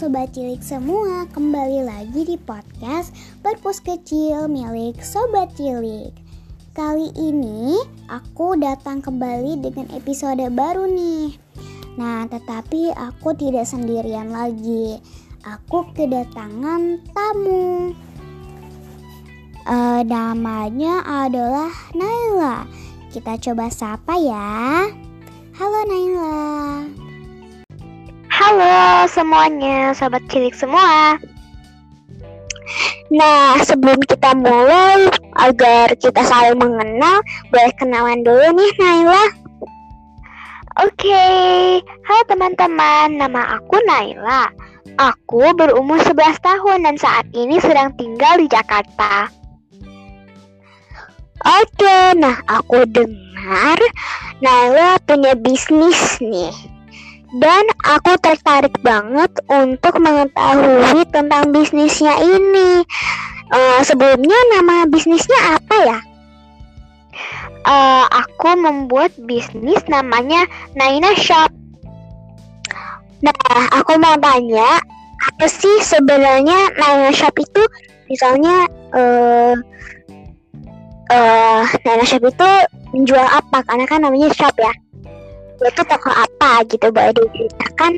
Sobat Cilik semua, kembali lagi di podcast Perpus Kecil milik Sobat Cilik. Kali ini aku datang kembali dengan episode baru nih. Nah tetapi aku tidak sendirian lagi. Aku kedatangan tamu. Uh, Namanya adalah Naila. Kita coba sapa ya. Halo Naila Halo semuanya, sobat cilik semua. Nah, sebelum kita mulai, agar kita saling mengenal, boleh kenalan dulu nih Naila. Oke, okay. halo teman-teman, nama aku Naila. Aku berumur 11 tahun dan saat ini sedang tinggal di Jakarta. Oke, okay, nah aku dengar Naila punya bisnis nih. Dan aku tertarik banget untuk mengetahui tentang bisnisnya ini. Uh, sebelumnya nama bisnisnya apa ya? Uh, aku membuat bisnis namanya Naina Shop. Nah, aku mau tanya, apa sih sebenarnya Naina Shop itu? Misalnya, uh, uh, Naina Shop itu menjual apa? Karena kan namanya shop ya itu toko apa gitu boleh diceritakan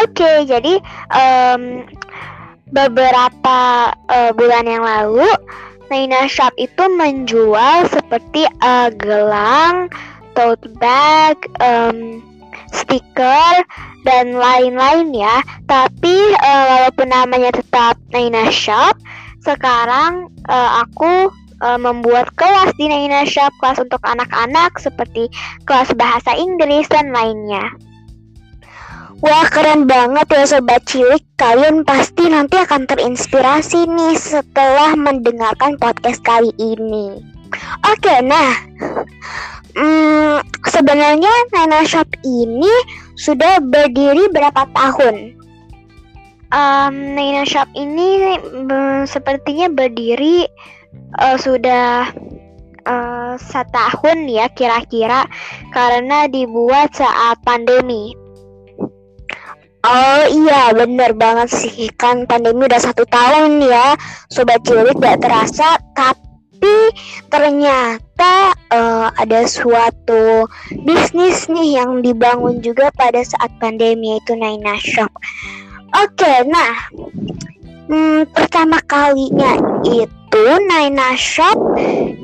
oke okay, jadi um, beberapa uh, bulan yang lalu Naina Shop itu menjual seperti uh, gelang, tote bag, um, stiker dan lain-lain ya. Tapi uh, walaupun namanya tetap Naina Shop, sekarang uh, aku uh, membuat kelas di Naina Shop, kelas untuk anak-anak seperti kelas bahasa Inggris dan lainnya. Wah keren banget ya sobat cilik Kalian pasti nanti akan terinspirasi nih setelah mendengarkan podcast kali ini Oke nah hmm, Sebenarnya Naina Shop ini sudah berdiri berapa tahun? Um, Naina Shop ini um, sepertinya berdiri uh, sudah uh, setahun ya kira-kira karena dibuat saat pandemi. Oh iya bener banget sih. Kan pandemi udah satu tahun ya Sobat Cilik gak terasa. Tapi ternyata uh, ada suatu bisnis nih yang dibangun juga pada saat pandemi yaitu Naina Shop. Oke nah hmm, pertama kalinya itu itu Naina Shop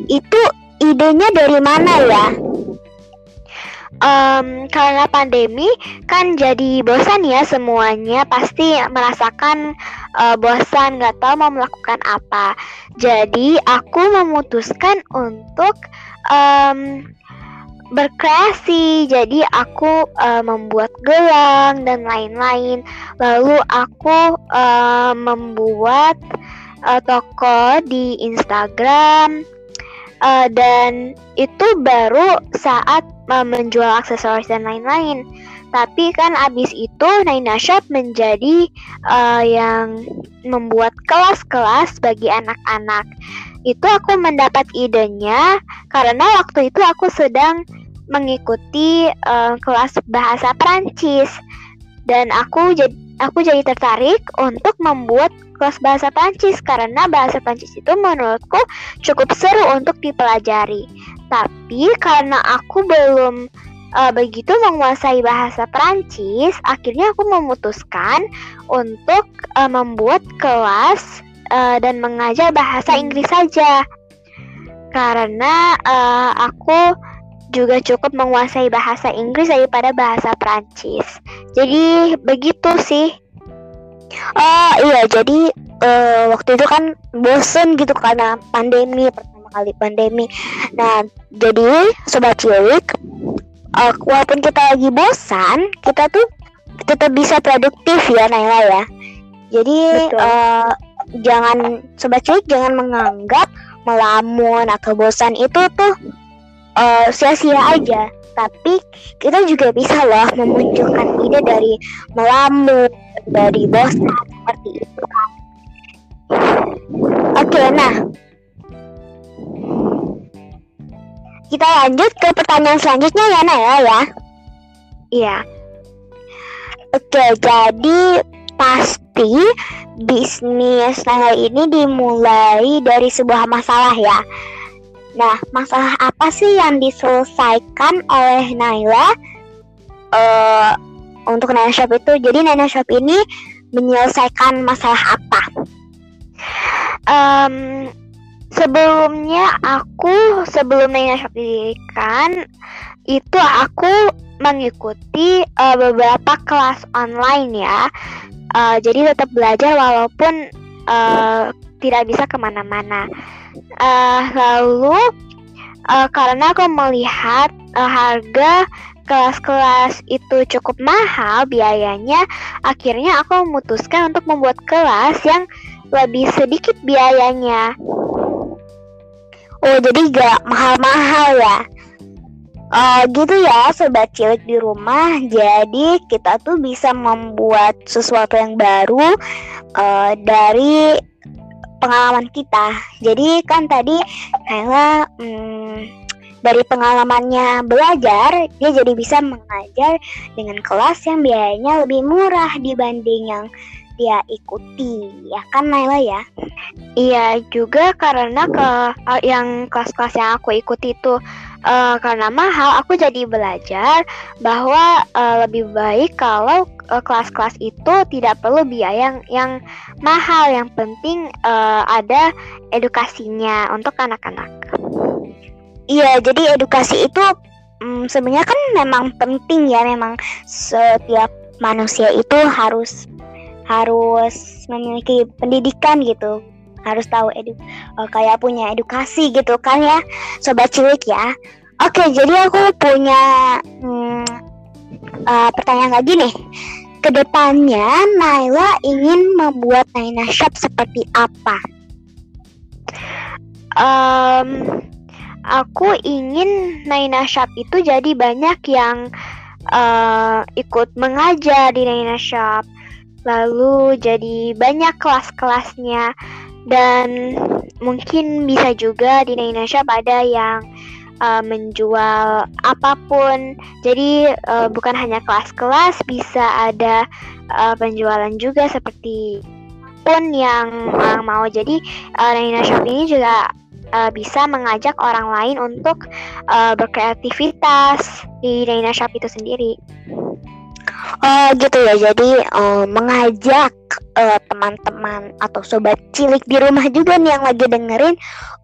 itu idenya dari mana ya? Um, karena pandemi kan jadi bosan ya semuanya pasti merasakan uh, bosan nggak tahu mau melakukan apa. Jadi aku memutuskan untuk um, berkreasi. Jadi aku uh, membuat gelang dan lain-lain. Lalu aku uh, membuat uh, toko di Instagram uh, dan itu baru saat uh, menjual aksesoris dan lain-lain. Tapi kan abis itu Naina Shop menjadi uh, yang membuat kelas-kelas bagi anak-anak. Itu aku mendapat idenya karena waktu itu aku sedang mengikuti uh, kelas bahasa Prancis dan aku jadi aku jadi tertarik untuk membuat kelas bahasa Prancis karena bahasa Prancis itu menurutku cukup seru untuk dipelajari. Tapi karena aku belum uh, begitu menguasai bahasa Prancis, akhirnya aku memutuskan untuk uh, membuat kelas uh, dan mengajar bahasa Inggris saja. Karena uh, aku juga cukup menguasai bahasa Inggris daripada bahasa Prancis. Jadi begitu sih Oh iya jadi uh, waktu itu kan bosen gitu karena pandemi pertama kali pandemi. Nah jadi sobat cilik, uh, walaupun kita lagi bosan, kita tuh tetap bisa produktif ya Naila ya. Jadi uh, jangan sobat cilik jangan menganggap melamun atau bosan itu tuh sia-sia uh, aja tapi kita juga bisa loh memunculkan ide dari melamun dari bosan seperti itu. Oke nah. Kita lanjut ke pertanyaan selanjutnya ya Naya ya. Iya. Oke jadi pasti bisnis Naila ini dimulai dari sebuah masalah ya. Nah, masalah apa sih yang diselesaikan oleh Naila? Uh, untuk Naila Shop itu? Jadi Naila Shop ini menyelesaikan masalah apa? Um, sebelumnya aku sebelum Naila Shop didirikan itu aku mengikuti uh, beberapa kelas online ya. Uh, jadi tetap belajar walaupun uh, tidak bisa ke mana-mana. Uh, lalu uh, karena aku melihat uh, harga kelas-kelas itu cukup mahal biayanya, akhirnya aku memutuskan untuk membuat kelas yang lebih sedikit biayanya. Oh, jadi gak mahal-mahal ya? Uh, gitu ya sobat cilik di rumah jadi kita tuh bisa membuat sesuatu yang baru uh, dari pengalaman kita. Jadi kan tadi Kayla hmm, dari pengalamannya belajar, dia jadi bisa mengajar dengan kelas yang biayanya lebih murah dibanding yang dia ikuti, ya kan Naila ya? Iya juga karena ke yang kelas-kelas yang aku ikuti itu uh, karena mahal, aku jadi belajar bahwa uh, lebih baik kalau uh, kelas-kelas itu tidak perlu biaya yang yang mahal yang penting uh, ada edukasinya untuk anak-anak. Iya, jadi edukasi itu um, sebenarnya kan memang penting ya, memang setiap manusia itu harus harus memiliki pendidikan gitu. Harus tahu edu uh, kayak punya edukasi gitu kan ya sobat cilik ya. Oke jadi aku punya hmm, uh, pertanyaan lagi nih. Ke depannya Naila ingin membuat Naina Shop seperti apa? Um, aku ingin Naina Shop itu jadi banyak yang uh, ikut mengajar di Naina Shop, lalu jadi banyak kelas-kelasnya dan mungkin bisa juga di Naina Shop ada yang uh, menjual apa pun. Jadi uh, bukan hanya kelas-kelas, bisa ada uh, penjualan juga seperti pun yang mau. Jadi uh, Nina Shop ini juga uh, bisa mengajak orang lain untuk uh, berkreativitas di Nina Shop itu sendiri. Oh gitu ya, jadi uh, mengajak uh, teman-teman atau sobat cilik di rumah juga nih yang lagi dengerin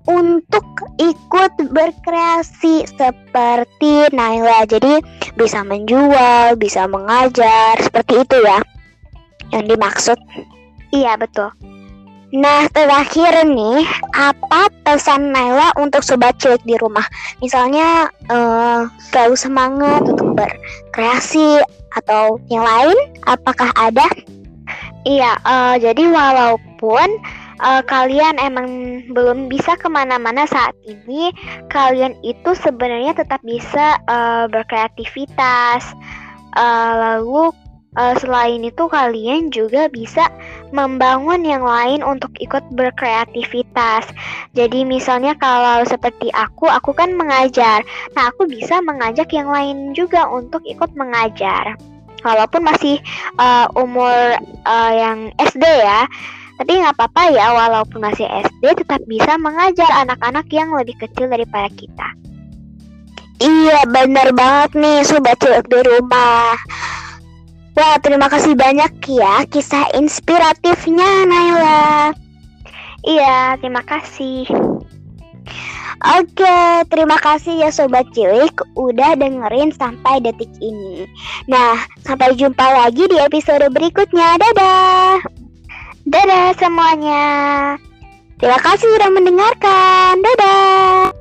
untuk ikut berkreasi seperti Naila. Jadi bisa menjual, bisa mengajar, seperti itu ya yang dimaksud. Iya betul. Nah terakhir nih, apa pesan Naila untuk sobat cilik di rumah? Misalnya uh, semangat untuk berkreasi atau yang lain? Apakah ada? Iya, uh, jadi walaupun uh, kalian emang belum bisa ke mana-mana saat ini, kalian itu sebenarnya tetap bisa uh, berkreativitas. Uh, lalu uh, selain itu kalian juga bisa membangun yang lain untuk ikut berkreativitas. Jadi misalnya kalau seperti aku, aku kan mengajar. Nah, aku bisa mengajak yang lain juga untuk ikut mengajar walaupun masih uh, umur uh, yang SD ya tapi nggak apa-apa ya walaupun masih SD tetap bisa mengajar anak-anak yang lebih kecil daripada kita iya benar banget nih sobat cilik di rumah Wah, terima kasih banyak ya kisah inspiratifnya, Naila. Iya, terima kasih. Oke, terima kasih ya Sobat Cilik udah dengerin sampai detik ini. Nah, sampai jumpa lagi di episode berikutnya. Dadah! Dadah semuanya! Terima kasih sudah mendengarkan. Dadah!